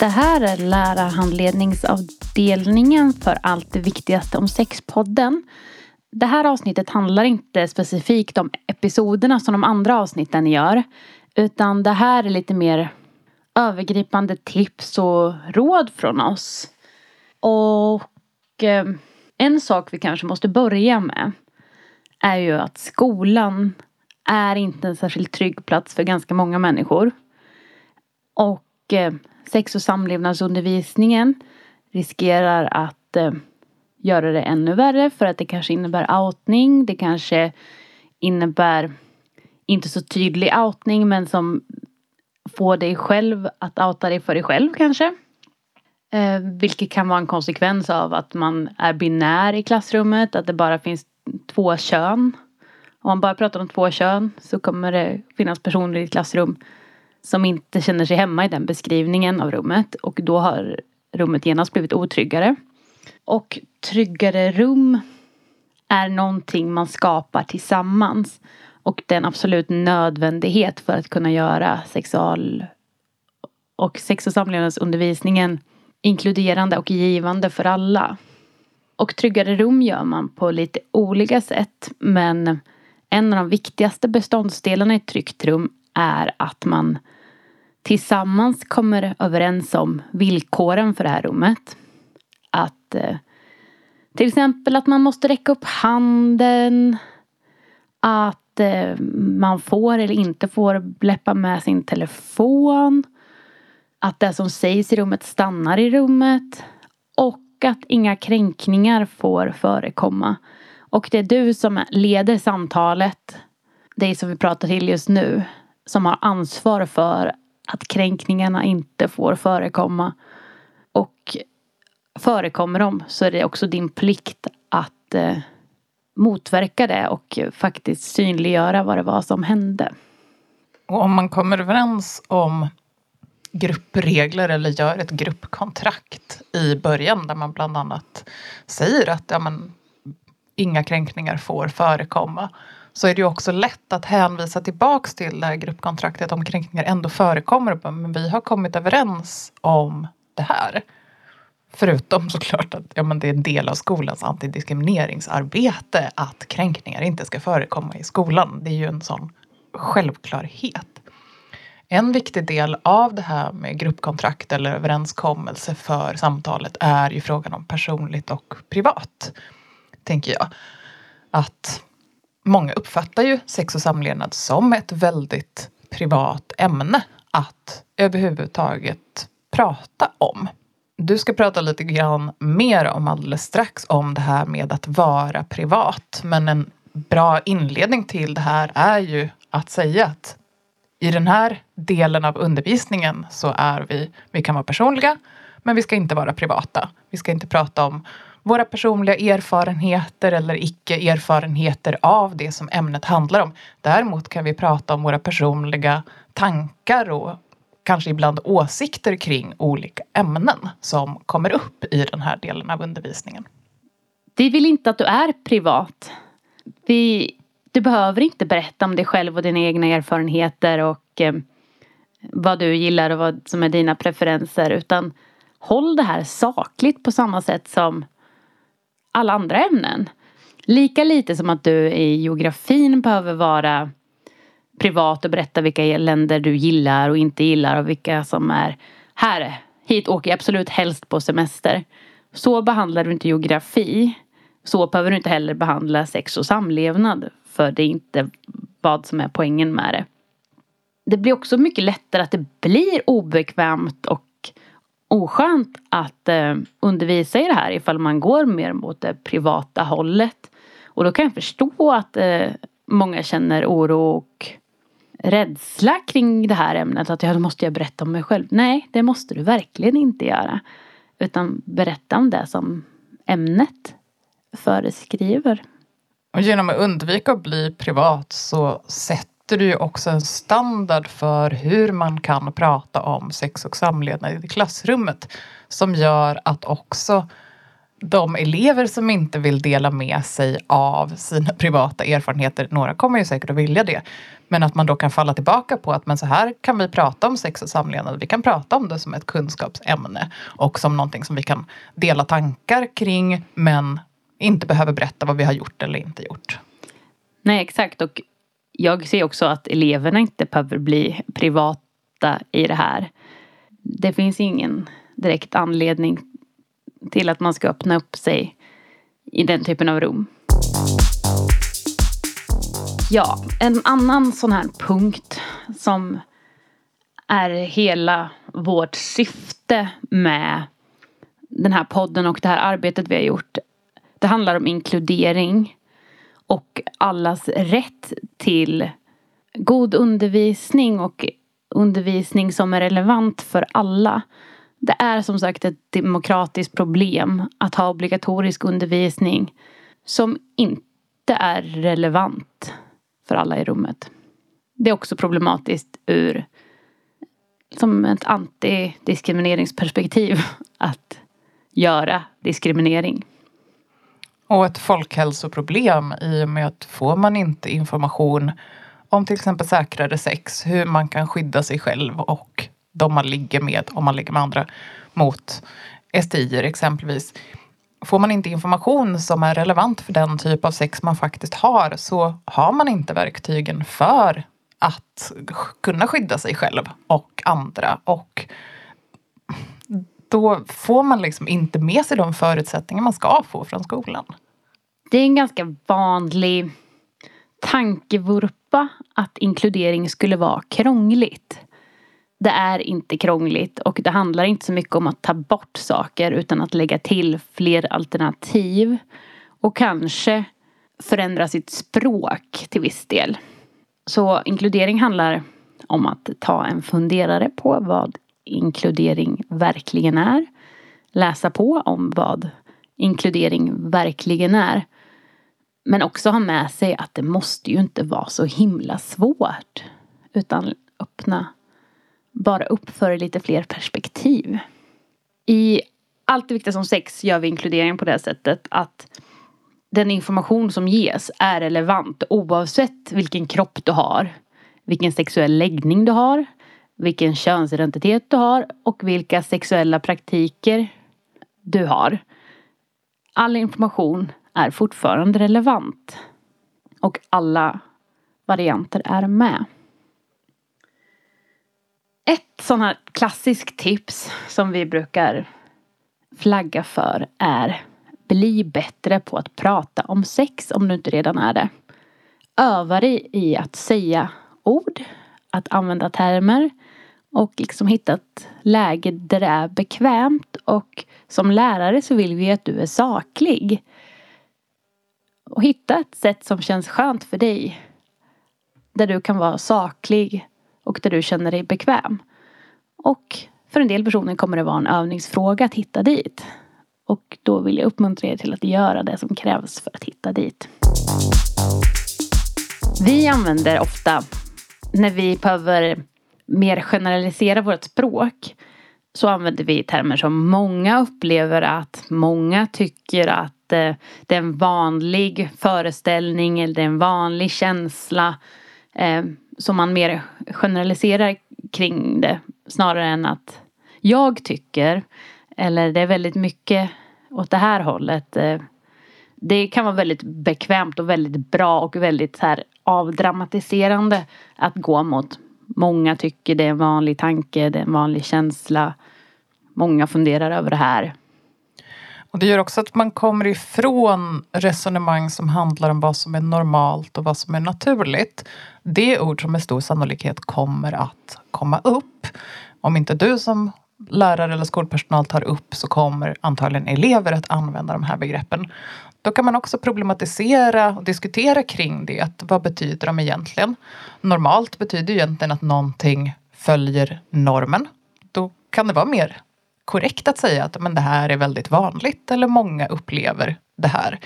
Det här är lärarhandledningsavdelningen för allt det viktigaste om sexpodden. Det här avsnittet handlar inte specifikt om episoderna som de andra avsnitten gör. Utan det här är lite mer övergripande tips och råd från oss. Och eh, en sak vi kanske måste börja med är ju att skolan är inte en särskilt trygg plats för ganska många människor. Och eh, sex och samlevnadsundervisningen riskerar att eh, göra det ännu värre för att det kanske innebär outning. Det kanske innebär inte så tydlig outning men som får dig själv att outa dig för dig själv kanske. Eh, vilket kan vara en konsekvens av att man är binär i klassrummet, att det bara finns två kön. Om man bara pratar om två kön så kommer det finnas personer i ett klassrum som inte känner sig hemma i den beskrivningen av rummet och då har rummet genast blivit otryggare. Och tryggare rum är någonting man skapar tillsammans. Och det är en absolut nödvändighet för att kunna göra sexual och sex och samlevnadsundervisningen inkluderande och givande för alla. Och tryggare rum gör man på lite olika sätt men en av de viktigaste beståndsdelarna i ett tryggt rum är att man tillsammans kommer överens om villkoren för det här rummet. Att eh, till exempel att man måste räcka upp handen. Att eh, man får eller inte får bläppa med sin telefon. Att det som sägs i rummet stannar i rummet. Och att inga kränkningar får förekomma. Och det är du som leder samtalet, dig som vi pratar till just nu, som har ansvar för att kränkningarna inte får förekomma. Och förekommer de så är det också din plikt att eh, motverka det och faktiskt synliggöra vad det var som hände. Och om man kommer överens om gruppregler eller gör ett gruppkontrakt i början där man bland annat säger att ja, men, inga kränkningar får förekomma så är det ju också lätt att hänvisa tillbaks till det här gruppkontraktet om kränkningar ändå förekommer. Men vi har kommit överens om det här. Förutom såklart att ja, men det är en del av skolans antidiskrimineringsarbete att kränkningar inte ska förekomma i skolan. Det är ju en sån självklarhet. En viktig del av det här med gruppkontrakt eller överenskommelse för samtalet är ju frågan om personligt och privat. Tänker jag. Att många uppfattar ju sex och samlevnad som ett väldigt privat ämne att överhuvudtaget prata om. Du ska prata lite grann mer om alldeles strax om det här med att vara privat. Men en bra inledning till det här är ju att säga att i den här delen av undervisningen så är vi, vi kan vara personliga, men vi ska inte vara privata. Vi ska inte prata om våra personliga erfarenheter eller icke-erfarenheter av det som ämnet handlar om. Däremot kan vi prata om våra personliga tankar och kanske ibland åsikter kring olika ämnen som kommer upp i den här delen av undervisningen. Vi vill inte att du är privat. Vi, du behöver inte berätta om dig själv och dina egna erfarenheter och eh, vad du gillar och vad som är dina preferenser utan håll det här sakligt på samma sätt som alla andra ämnen. Lika lite som att du i geografin behöver vara privat och berätta vilka länder du gillar och inte gillar och vilka som är här. Hit åker jag absolut helst på semester. Så behandlar du inte geografi. Så behöver du inte heller behandla sex och samlevnad. För det är inte vad som är poängen med det. Det blir också mycket lättare att det blir obekvämt och oskönt att eh, undervisa i det här ifall man går mer mot det privata hållet. Och då kan jag förstå att eh, många känner oro och rädsla kring det här ämnet. Att ja, då måste jag berätta om mig själv. Nej, det måste du verkligen inte göra. Utan berätta om det som ämnet föreskriver. Och genom att undvika att bli privat så sätter du ju också en standard för hur man kan prata om sex och samlevnad i klassrummet. Som gör att också de elever som inte vill dela med sig av sina privata erfarenheter, några kommer ju säkert att vilja det, Men att man då kan falla tillbaka på att men så här kan vi prata om sex och samlevnad. Vi kan prata om det som ett kunskapsämne och som någonting som vi kan dela tankar kring men inte behöver berätta vad vi har gjort eller inte gjort. Nej exakt och jag ser också att eleverna inte behöver bli privata i det här. Det finns ingen direkt anledning till att man ska öppna upp sig i den typen av rum. Ja, en annan sån här punkt som är hela vårt syfte med den här podden och det här arbetet vi har gjort. Det handlar om inkludering och allas rätt till god undervisning och undervisning som är relevant för alla. Det är som sagt ett demokratiskt problem att ha obligatorisk undervisning som inte är relevant för alla i rummet. Det är också problematiskt ur som ett antidiskrimineringsperspektiv att göra diskriminering. Och ett folkhälsoproblem i och med att får man inte information om till exempel säkrare sex, hur man kan skydda sig själv och de man ligger med, om man ligger med andra, mot STIer exempelvis. Får man inte information som är relevant för den typ av sex man faktiskt har så har man inte verktygen för att kunna skydda sig själv och andra. Och då får man liksom inte med sig de förutsättningar man ska få från skolan. Det är en ganska vanlig tankevurpa att inkludering skulle vara krångligt. Det är inte krångligt och det handlar inte så mycket om att ta bort saker utan att lägga till fler alternativ. Och kanske förändra sitt språk till viss del. Så inkludering handlar om att ta en funderare på vad inkludering verkligen är. Läsa på om vad inkludering verkligen är. Men också ha med sig att det måste ju inte vara så himla svårt. Utan öppna bara upp för lite fler perspektiv. I Allt det viktiga som sex gör vi inkludering på det sättet att den information som ges är relevant oavsett vilken kropp du har, vilken sexuell läggning du har, vilken könsidentitet du har och vilka sexuella praktiker du har. All information är fortfarande relevant. Och alla varianter är med. Ett sånt här klassiskt tips som vi brukar flagga för är bli bättre på att prata om sex om du inte redan är det. Öva dig i att säga ord, att använda termer och liksom hitta ett läge där det är bekvämt och som lärare så vill vi att du är saklig. Och hitta ett sätt som känns skönt för dig. Där du kan vara saklig och där du känner dig bekväm. Och för en del personer kommer det vara en övningsfråga att hitta dit. Och då vill jag uppmuntra er till att göra det som krävs för att hitta dit. Vi använder ofta när vi behöver mer generalisera vårt språk så använder vi termer som många upplever att många tycker att eh, det är en vanlig föreställning eller det är en vanlig känsla. Eh, som man mer generaliserar kring det snarare än att jag tycker eller det är väldigt mycket åt det här hållet. Eh, det kan vara väldigt bekvämt och väldigt bra och väldigt så här avdramatiserande att gå mot. Många tycker det är en vanlig tanke, det är en vanlig känsla. Många funderar över det här. Och det gör också att man kommer ifrån resonemang som handlar om vad som är normalt och vad som är naturligt. Det är ord som med stor sannolikhet kommer att komma upp. Om inte du som lärare eller skolpersonal tar upp så kommer antagligen elever att använda de här begreppen. Då kan man också problematisera och diskutera kring det. Vad betyder de egentligen? Normalt betyder egentligen att någonting följer normen. Då kan det vara mer korrekt att säga att men det här är väldigt vanligt eller många upplever det här.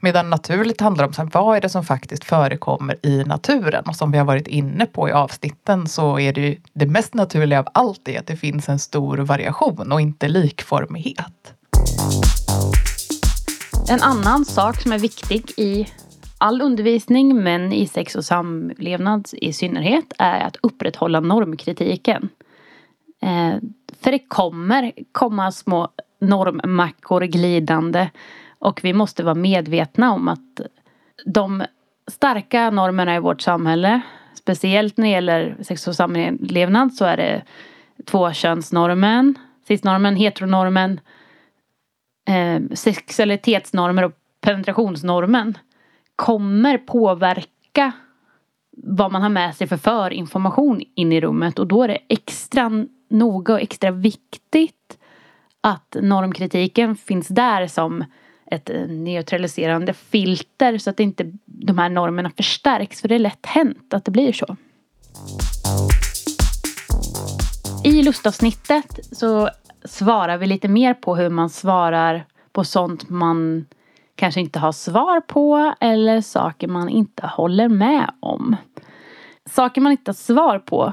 Medan naturligt handlar om sen, vad är det som faktiskt förekommer i naturen? Och som vi har varit inne på i avsnitten så är det ju det mest naturliga av allt är att det finns en stor variation och inte likformighet. En annan sak som är viktig i all undervisning, men i sex och samlevnad i synnerhet, är att upprätthålla normkritiken. Eh, för det kommer komma små normmackor glidande och vi måste vara medvetna om att de starka normerna i vårt samhälle, speciellt när det gäller sex och samlevnad så är det tvåkönsnormen, cisnormen, heteronormen, eh, sexualitetsnormer och penetrationsnormen kommer påverka vad man har med sig för förinformation in i rummet och då är det extra noga och extra viktigt att normkritiken finns där som ett neutraliserande filter så att inte de här normerna förstärks för det är lätt hänt att det blir så. I lustavsnittet så svarar vi lite mer på hur man svarar på sånt man kanske inte har svar på eller saker man inte håller med om. Saker man inte har svar på.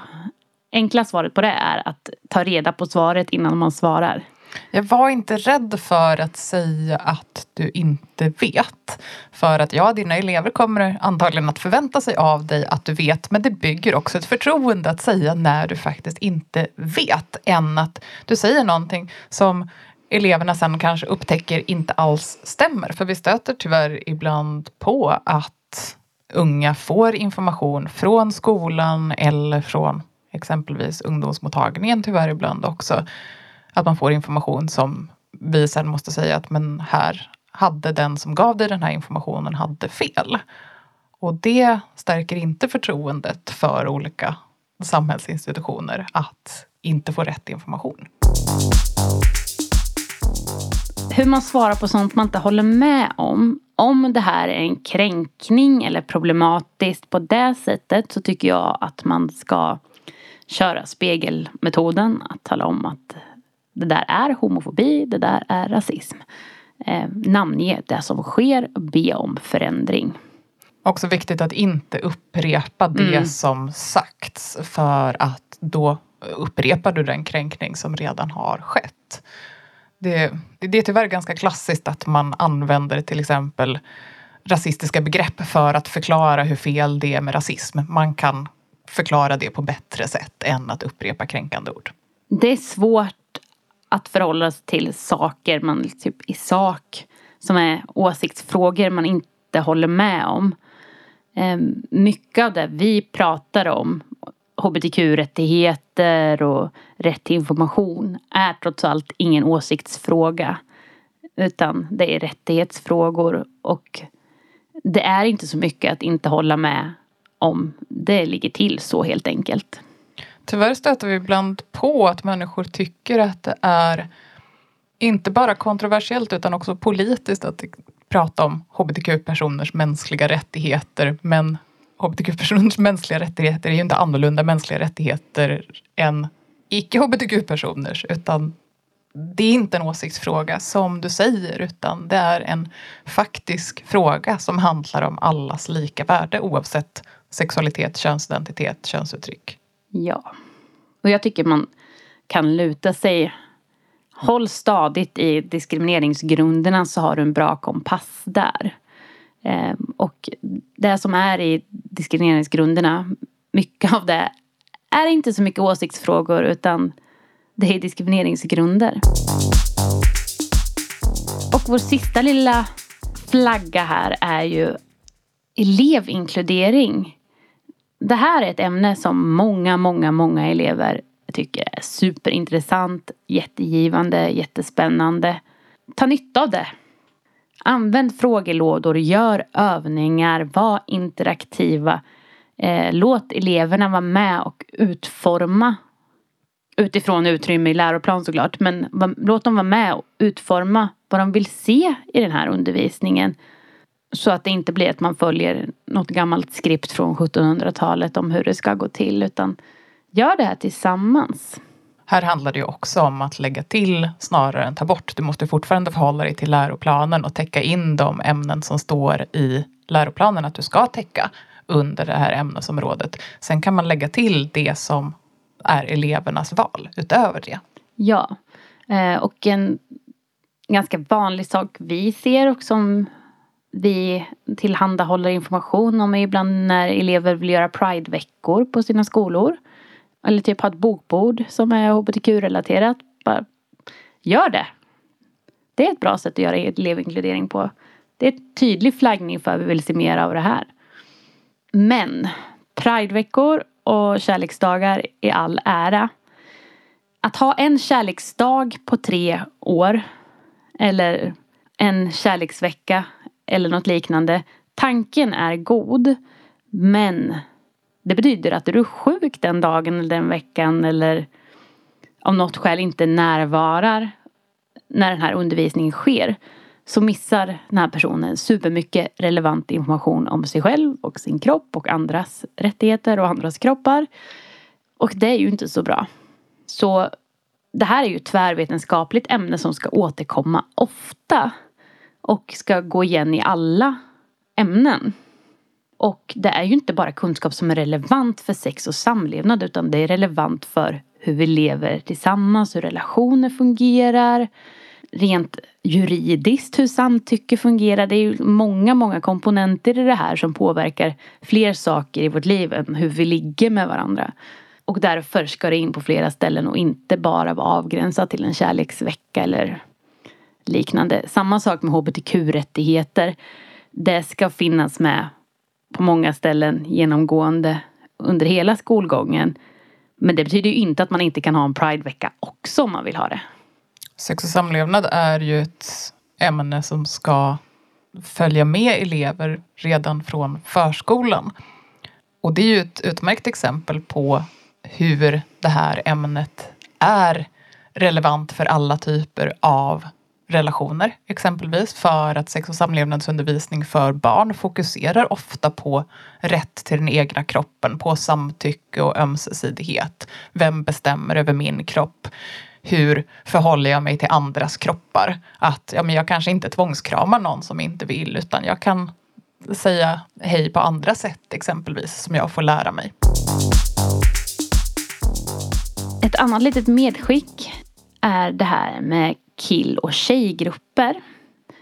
Enkla svaret på det är att ta reda på svaret innan man svarar. Jag var inte rädd för att säga att du inte vet. För att ja, dina elever kommer antagligen att förvänta sig av dig att du vet. Men det bygger också ett förtroende att säga när du faktiskt inte vet. Än att du säger någonting som eleverna sen kanske upptäcker inte alls stämmer. För vi stöter tyvärr ibland på att unga får information från skolan eller från exempelvis ungdomsmottagningen tyvärr ibland också. Att man får information som vi sen måste säga att men här hade den som gav dig den här informationen hade fel. Och det stärker inte förtroendet för olika samhällsinstitutioner att inte få rätt information hur man svarar på sånt man inte håller med om. Om det här är en kränkning eller problematiskt på det sättet så tycker jag att man ska köra spegelmetoden. Att tala om att det där är homofobi, det där är rasism. Eh, namnge det som sker be om förändring. Också viktigt att inte upprepa det mm. som sagts för att då upprepar du den kränkning som redan har skett. Det, det är tyvärr ganska klassiskt att man använder till exempel rasistiska begrepp för att förklara hur fel det är med rasism. Man kan förklara det på bättre sätt än att upprepa kränkande ord. Det är svårt att förhålla sig till saker man typ i sak som är åsiktsfrågor man inte håller med om. Ehm, mycket av det vi pratar om hbtq-rättigheter och rätt till information är trots allt ingen åsiktsfråga. Utan det är rättighetsfrågor och det är inte så mycket att inte hålla med om det ligger till så helt enkelt. Tyvärr stöter vi ibland på att människor tycker att det är inte bara kontroversiellt utan också politiskt att prata om hbtq-personers mänskliga rättigheter men hbtq-personers mänskliga rättigheter är ju inte annorlunda mänskliga rättigheter än icke-hbtq-personers utan det är inte en åsiktsfråga som du säger utan det är en faktisk fråga som handlar om allas lika värde oavsett sexualitet, könsidentitet, könsuttryck. Ja. Och jag tycker man kan luta sig Håll stadigt i diskrimineringsgrunderna så har du en bra kompass där. Ehm, och det som är i diskrimineringsgrunderna, mycket av det är inte så mycket åsiktsfrågor utan det är diskrimineringsgrunder. Och vår sista lilla flagga här är ju elevinkludering. Det här är ett ämne som många, många, många elever tycker är superintressant, jättegivande, jättespännande. Ta nytta av det. Använd frågelådor, gör övningar, var interaktiva. Eh, låt eleverna vara med och utforma utifrån utrymme i läroplan såklart. Men låt dem vara med och utforma vad de vill se i den här undervisningen. Så att det inte blir att man följer något gammalt skript från 1700-talet om hur det ska gå till. Utan gör det här tillsammans. Här handlar det ju också om att lägga till snarare än ta bort. Du måste fortfarande förhålla dig till läroplanen och täcka in de ämnen som står i läroplanen att du ska täcka under det här ämnesområdet. Sen kan man lägga till det som är elevernas val utöver det. Ja, eh, och en ganska vanlig sak vi ser och som vi tillhandahåller information om ibland när elever vill göra prideveckor på sina skolor. Eller typ ha ett bokbord som är hbtq-relaterat. Bara gör det! Det är ett bra sätt att göra elevinkludering på. Det är en tydlig flaggning för att vi vill se mer av det här. Men Prideveckor och kärleksdagar i all ära. Att ha en kärleksdag på tre år eller en kärleksvecka eller något liknande. Tanken är god. Men det betyder att är du sjuk den dagen eller den veckan eller av något skäl inte närvarar när den här undervisningen sker så missar den här personen supermycket relevant information om sig själv och sin kropp och andras rättigheter och andras kroppar. Och det är ju inte så bra. Så det här är ju ett tvärvetenskapligt ämne som ska återkomma ofta och ska gå igen i alla ämnen. Och det är ju inte bara kunskap som är relevant för sex och samlevnad utan det är relevant för hur vi lever tillsammans, hur relationer fungerar, rent juridiskt hur samtycke fungerar. Det är ju många, många komponenter i det här som påverkar fler saker i vårt liv än hur vi ligger med varandra. Och därför ska det in på flera ställen och inte bara vara avgränsat till en kärleksvecka eller liknande. Samma sak med hbtq-rättigheter. Det ska finnas med på många ställen genomgående under hela skolgången. Men det betyder ju inte att man inte kan ha en pridevecka också om man vill ha det. Sex och samlevnad är ju ett ämne som ska följa med elever redan från förskolan. Och det är ju ett utmärkt exempel på hur det här ämnet är relevant för alla typer av relationer exempelvis för att sex och samlevnadsundervisning för barn fokuserar ofta på rätt till den egna kroppen, på samtycke och ömsesidighet. Vem bestämmer över min kropp? hur förhåller jag mig till andras kroppar? Att ja, men jag kanske inte tvångskramar någon som inte vill utan jag kan säga hej på andra sätt exempelvis som jag får lära mig. Ett annat litet medskick är det här med kill och tjejgrupper.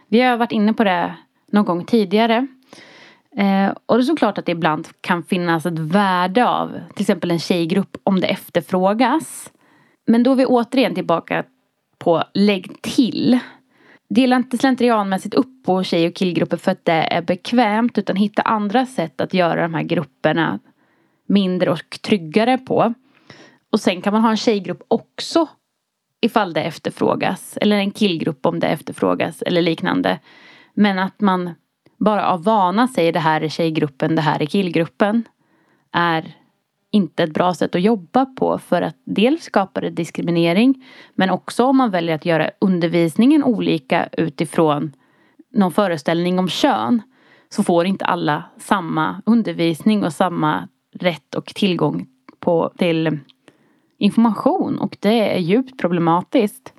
Vi har varit inne på det någon gång tidigare. Eh, och det är såklart att det ibland kan finnas ett värde av till exempel en tjejgrupp om det efterfrågas. Men då är vi återigen tillbaka på lägg till. Dela inte slentrianmässigt upp på tjej och killgrupper för att det är bekvämt utan hitta andra sätt att göra de här grupperna mindre och tryggare på. Och sen kan man ha en tjejgrupp också ifall det efterfrågas. Eller en killgrupp om det efterfrågas eller liknande. Men att man bara av vana säger det här är tjejgruppen, det här är killgruppen. Är inte ett bra sätt att jobba på för att dels skapar det diskriminering men också om man väljer att göra undervisningen olika utifrån någon föreställning om kön så får inte alla samma undervisning och samma rätt och tillgång på, till information och det är djupt problematiskt.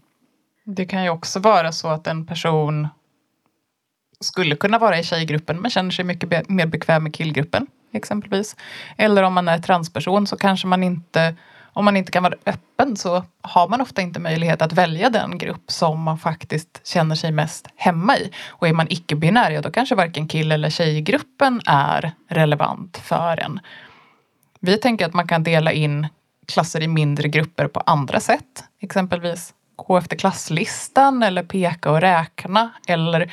Det kan ju också vara så att en person skulle kunna vara i tjejgruppen men känner sig mycket mer bekväm med killgruppen exempelvis. Eller om man är transperson så kanske man inte om man inte kan vara öppen så har man ofta inte möjlighet att välja den grupp som man faktiskt känner sig mest hemma i. Och är man icke-binär, ja då kanske varken kill eller tjejgruppen är relevant för en. Vi tänker att man kan dela in klasser i mindre grupper på andra sätt. Exempelvis gå efter klasslistan eller peka och räkna. Eller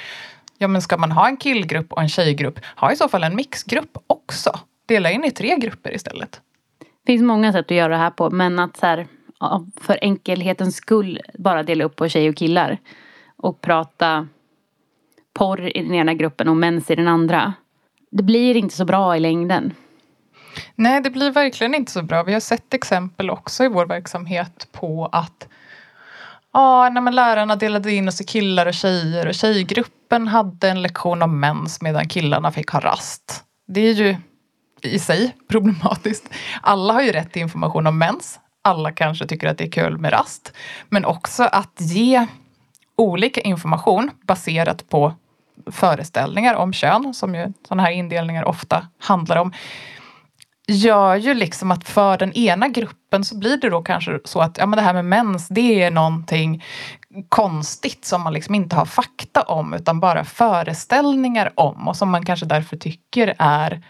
ja, men ska man ha en killgrupp och en tjejgrupp, ha i så fall en mixgrupp också. Dela in i tre grupper istället. Det finns många sätt att göra det här på men att så här, för enkelhetens skull bara dela upp på tjej och killar. Och prata porr i den ena gruppen och mens i den andra. Det blir inte så bra i längden. Nej, det blir verkligen inte så bra. Vi har sett exempel också i vår verksamhet på att Ja, när lärarna delade in oss i killar och tjejer och tjejgruppen hade en lektion om mens medan killarna fick ha rast. Det är ju i sig problematiskt. Alla har ju rätt till information om mens. Alla kanske tycker att det är kul med rast. Men också att ge olika information baserat på föreställningar om kön, som ju sådana här indelningar ofta handlar om gör ju liksom att för den ena gruppen så blir det då kanske så att ja, men det här med mens, det är någonting konstigt som man liksom inte har fakta om utan bara föreställningar om och som man kanske därför tycker är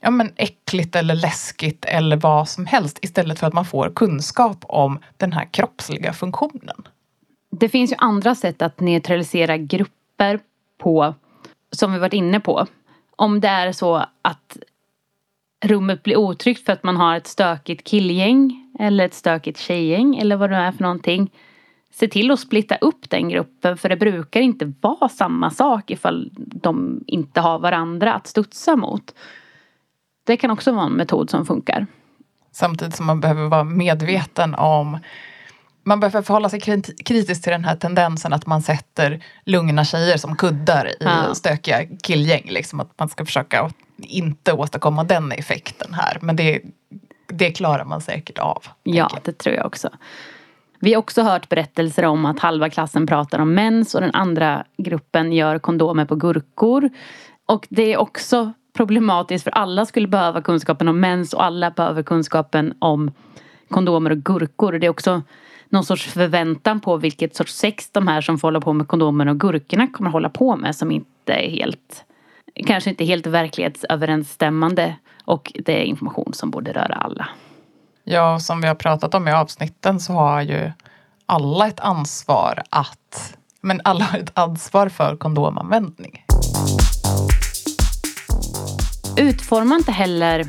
ja, men äckligt eller läskigt eller vad som helst istället för att man får kunskap om den här kroppsliga funktionen. Det finns ju andra sätt att neutralisera grupper på som vi varit inne på. Om det är så att rummet blir otryggt för att man har ett stökigt killgäng eller ett stökigt tjejgäng eller vad det är för någonting. Se till att splitta upp den gruppen för det brukar inte vara samma sak ifall de inte har varandra att studsa mot. Det kan också vara en metod som funkar. Samtidigt som man behöver vara medveten om man behöver förhålla sig kritiskt till den här tendensen att man sätter lugna tjejer som kuddar i ja. stökiga killgäng. Liksom, att man ska försöka inte åstadkomma den effekten här. Men det, det klarar man säkert av. Ja, det tror jag också. Vi har också hört berättelser om att halva klassen pratar om mens och den andra gruppen gör kondomer på gurkor. Och det är också problematiskt för alla skulle behöva kunskapen om mens och alla behöver kunskapen om kondomer och gurkor. Det är också någon sorts förväntan på vilket sorts sex de här som får hålla på med kondomer och gurkorna kommer hålla på med som inte är helt kanske inte helt verklighetsöverensstämmande och det är information som borde röra alla. Ja, som vi har pratat om i avsnitten så har ju alla ett ansvar att men alla har ett ansvar för kondomanvändning. Utforma inte heller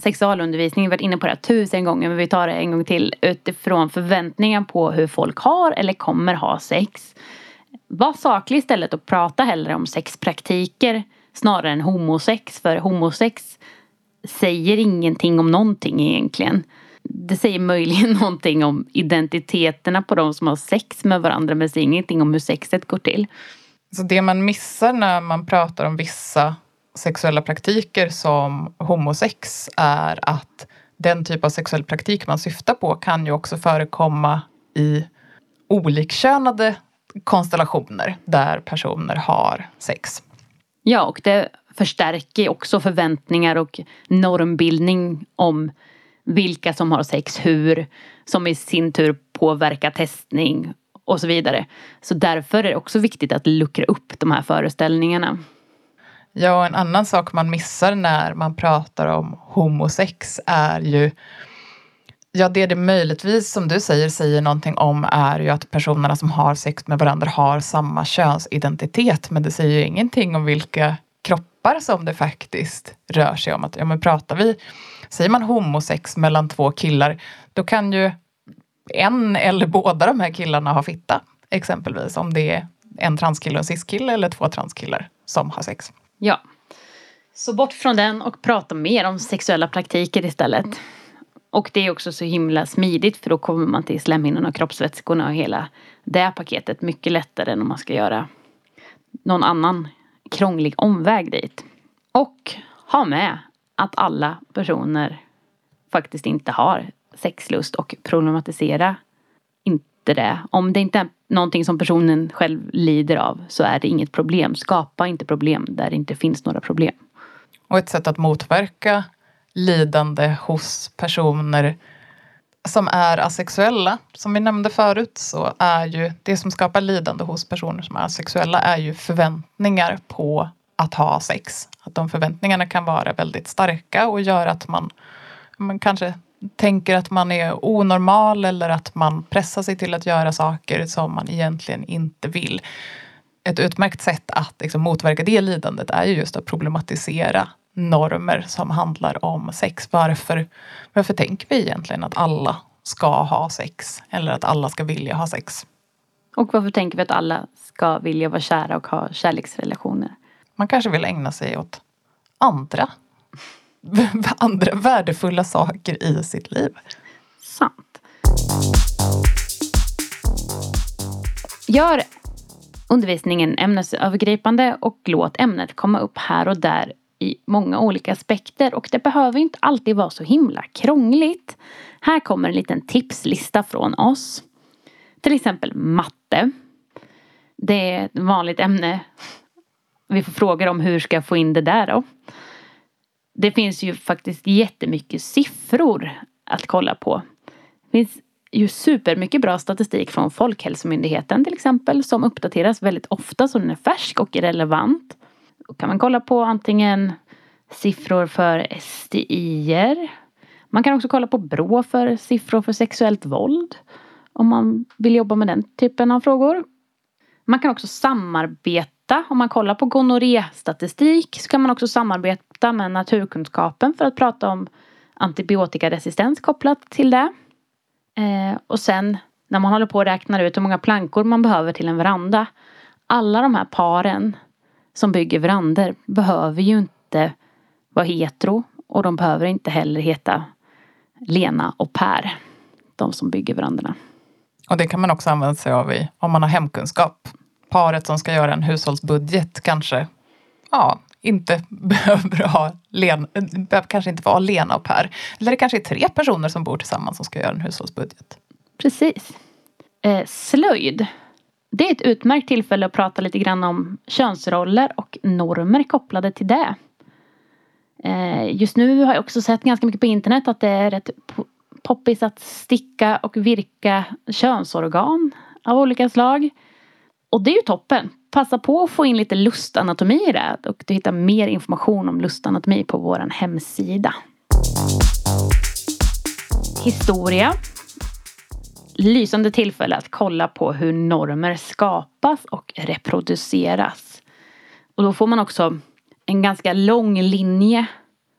sexualundervisning, vi har varit inne på det här tusen gånger men vi tar det en gång till utifrån förväntningar på hur folk har eller kommer ha sex. Var saklig istället och prata hellre om sexpraktiker snarare än homosex för homosex säger ingenting om någonting egentligen. Det säger möjligen någonting om identiteterna på de som har sex med varandra men säger ingenting om hur sexet går till. Så det man missar när man pratar om vissa sexuella praktiker som homosex är att den typ av sexuell praktik man syftar på kan ju också förekomma i olikkönade konstellationer där personer har sex. Ja, och det förstärker också förväntningar och normbildning om vilka som har sex hur, som i sin tur påverkar testning och så vidare. Så därför är det också viktigt att luckra upp de här föreställningarna. Ja, och en annan sak man missar när man pratar om homosex är ju Ja, det det möjligtvis, som du säger, säger någonting om är ju att personerna som har sex med varandra har samma könsidentitet. Men det säger ju ingenting om vilka kroppar som det faktiskt rör sig om. Att, ja, men pratar vi, säger man homosex mellan två killar, då kan ju en eller båda de här killarna ha fitta. Exempelvis om det är en transkille och en ciskille eller två transkillar som har sex. Ja. Så bort från den och prata mer om sexuella praktiker istället. Och det är också så himla smidigt för då kommer man till slemhinnorna och kroppsvätskorna och hela det paketet mycket lättare än om man ska göra någon annan krånglig omväg dit. Och ha med att alla personer faktiskt inte har sexlust och problematisera inte det. Om det inte är någonting som personen själv lider av så är det inget problem. Skapa inte problem där det inte finns några problem. Och ett sätt att motverka lidande hos personer som är asexuella. Som vi nämnde förut så är ju det som skapar lidande hos personer som är asexuella är ju förväntningar på att ha sex. Att de förväntningarna kan vara väldigt starka och göra att man, man kanske tänker att man är onormal eller att man pressar sig till att göra saker som man egentligen inte vill. Ett utmärkt sätt att liksom motverka det lidandet är ju just att problematisera normer som handlar om sex. Varför, varför tänker vi egentligen att alla ska ha sex eller att alla ska vilja ha sex? Och varför tänker vi att alla ska vilja vara kära och ha kärleksrelationer? Man kanske vill ägna sig åt andra, andra värdefulla saker i sitt liv. Sant. Gör undervisningen ämnesövergripande och låt ämnet komma upp här och där i många olika aspekter och det behöver inte alltid vara så himla krångligt. Här kommer en liten tipslista från oss. Till exempel matte. Det är ett vanligt ämne. Vi får frågor om hur ska jag få in det där då? Det finns ju faktiskt jättemycket siffror att kolla på. Det finns ju supermycket bra statistik från Folkhälsomyndigheten till exempel som uppdateras väldigt ofta så den är färsk och relevant. Då kan man kolla på antingen siffror för STIer. Man kan också kolla på BRÅ för siffror för sexuellt våld. Om man vill jobba med den typen av frågor. Man kan också samarbeta. Om man kollar på gonorré-statistik så kan man också samarbeta med naturkunskapen för att prata om antibiotikaresistens kopplat till det. Eh, och sen när man håller på och räknar ut hur många plankor man behöver till en veranda. Alla de här paren som bygger verandor behöver ju inte vara hetero och de behöver inte heller heta Lena och Per. De som bygger verandorna. Och det kan man också använda sig av i, om man har hemkunskap. Paret som ska göra en hushållsbudget kanske ja, inte behöver ha Lena, behöver kanske inte vara Lena och Per. Eller det kanske är tre personer som bor tillsammans som ska göra en hushållsbudget. Precis. Eh, slöjd. Det är ett utmärkt tillfälle att prata lite grann om könsroller och normer kopplade till det. Eh, just nu har jag också sett ganska mycket på internet att det är rätt poppis att sticka och virka könsorgan av olika slag. Och det är ju toppen. Passa på att få in lite lustanatomi i det och du hittar mer information om lustanatomi på vår hemsida. Historia. Lysande tillfälle att kolla på hur normer skapas och reproduceras. Och då får man också en ganska lång linje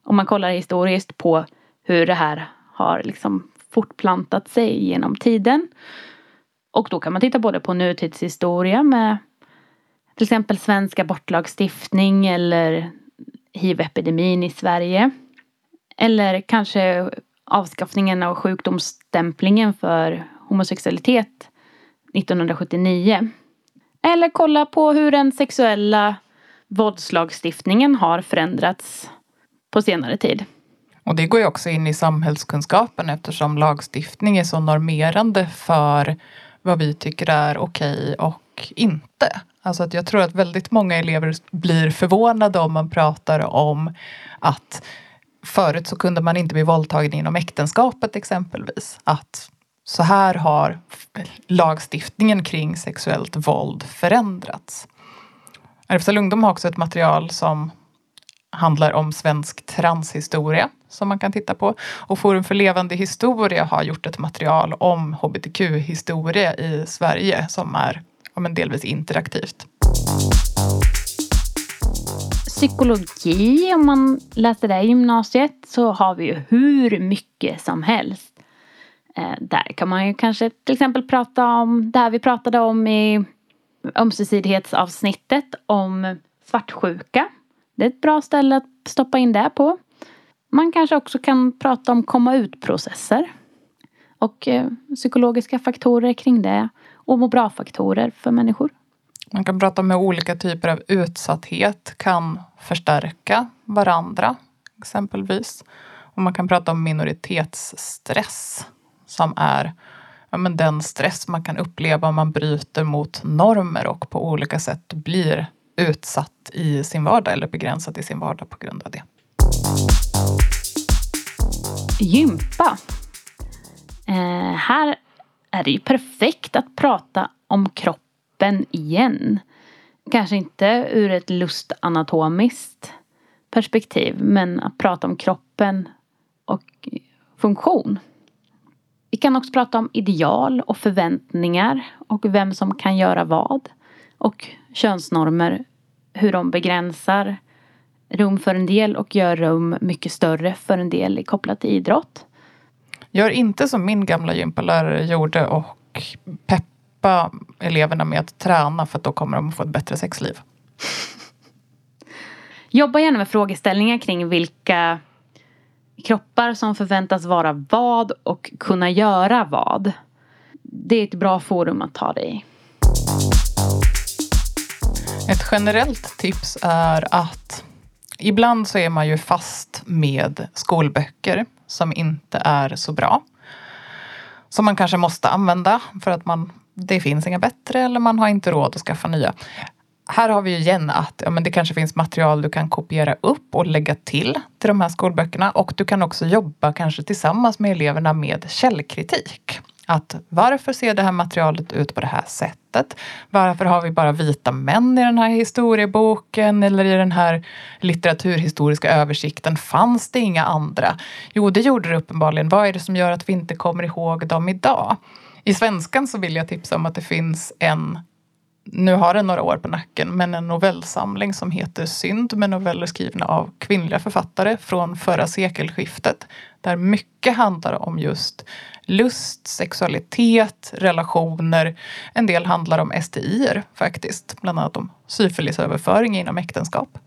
om man kollar historiskt på hur det här har liksom fortplantat sig genom tiden. Och då kan man titta både på nutidshistoria med till exempel svensk abortlagstiftning eller hiv-epidemin i Sverige. Eller kanske avskaffningen av sjukdomsstämplingen för homosexualitet 1979. Eller kolla på hur den sexuella våldslagstiftningen har förändrats på senare tid. Och det går ju också in i samhällskunskapen eftersom lagstiftning är så normerande för vad vi tycker är okej och inte. Alltså att jag tror att väldigt många elever blir förvånade om man pratar om att förut så kunde man inte bli våldtagen inom äktenskapet exempelvis. Att så här har lagstiftningen kring sexuellt våld förändrats. RFSL Ungdom har också ett material som handlar om svensk transhistoria som man kan titta på. Och Forum för levande historia har gjort ett material om hbtq-historia i Sverige som är ja, men delvis interaktivt. Psykologi, om man läser det i gymnasiet så har vi ju hur mycket som helst. Eh, där kan man ju kanske till exempel prata om det här vi pratade om i ömsesidighetsavsnittet om svartsjuka. Det är ett bra ställe att stoppa in det på. Man kanske också kan prata om komma ut-processer och eh, psykologiska faktorer kring det och må bra-faktorer för människor. Man kan prata om hur olika typer av utsatthet kan förstärka varandra exempelvis. Och man kan prata om minoritetsstress som är ja, men den stress man kan uppleva om man bryter mot normer och på olika sätt blir utsatt i sin vardag eller begränsad i sin vardag på grund av det. Gympa. Eh, här är det ju perfekt att prata om kroppen igen. Kanske inte ur ett lustanatomiskt perspektiv men att prata om kroppen och funktion. Vi kan också prata om ideal och förväntningar och vem som kan göra vad. Och könsnormer, hur de begränsar rum för en del och gör rum mycket större för en del kopplat till idrott. Gör inte som min gamla gympalärare gjorde och peppa eleverna med att träna för att då kommer de att få ett bättre sexliv. Jobba gärna med frågeställningar kring vilka kroppar som förväntas vara vad och kunna göra vad. Det är ett bra forum att ta det i. Ett generellt tips är att ibland så är man ju fast med skolböcker som inte är så bra. Som man kanske måste använda för att man, det finns inga bättre eller man har inte råd att skaffa nya. Här har vi ju igen att ja, men det kanske finns material du kan kopiera upp och lägga till till de här skolböckerna och du kan också jobba kanske tillsammans med eleverna med källkritik. Att varför ser det här materialet ut på det här sättet? Varför har vi bara vita män i den här historieboken eller i den här litteraturhistoriska översikten? Fanns det inga andra? Jo, det gjorde det uppenbarligen. Vad är det som gör att vi inte kommer ihåg dem idag? I svenskan så vill jag tipsa om att det finns en nu har den några år på nacken, men en novellsamling som heter Synd med noveller skrivna av kvinnliga författare från förra sekelskiftet. Där mycket handlar om just lust, sexualitet, relationer. En del handlar om STIer faktiskt, bland annat om syfilisöverföring inom äktenskap.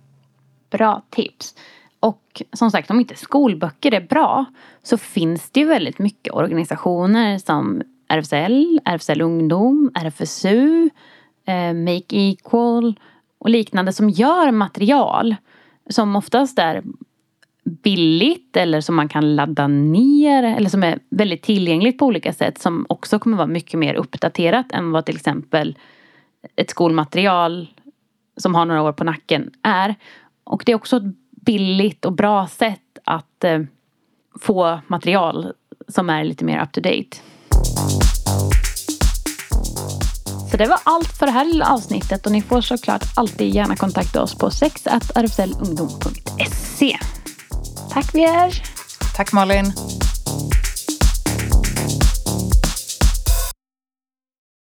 Bra tips. Och som sagt, om inte skolböcker är bra så finns det ju väldigt mycket organisationer som RFSL, RFSL Ungdom, RFSU, eh, Make Equal och liknande som gör material som oftast är billigt eller som man kan ladda ner eller som är väldigt tillgängligt på olika sätt som också kommer vara mycket mer uppdaterat än vad till exempel ett skolmaterial som har några år på nacken är. Och det är också ett billigt och bra sätt att eh, få material som är lite mer up to date. Så det var allt för det här avsnittet och ni får såklart alltid gärna kontakta oss på sexrfslungdom.se. Tack Vier! Tack Malin!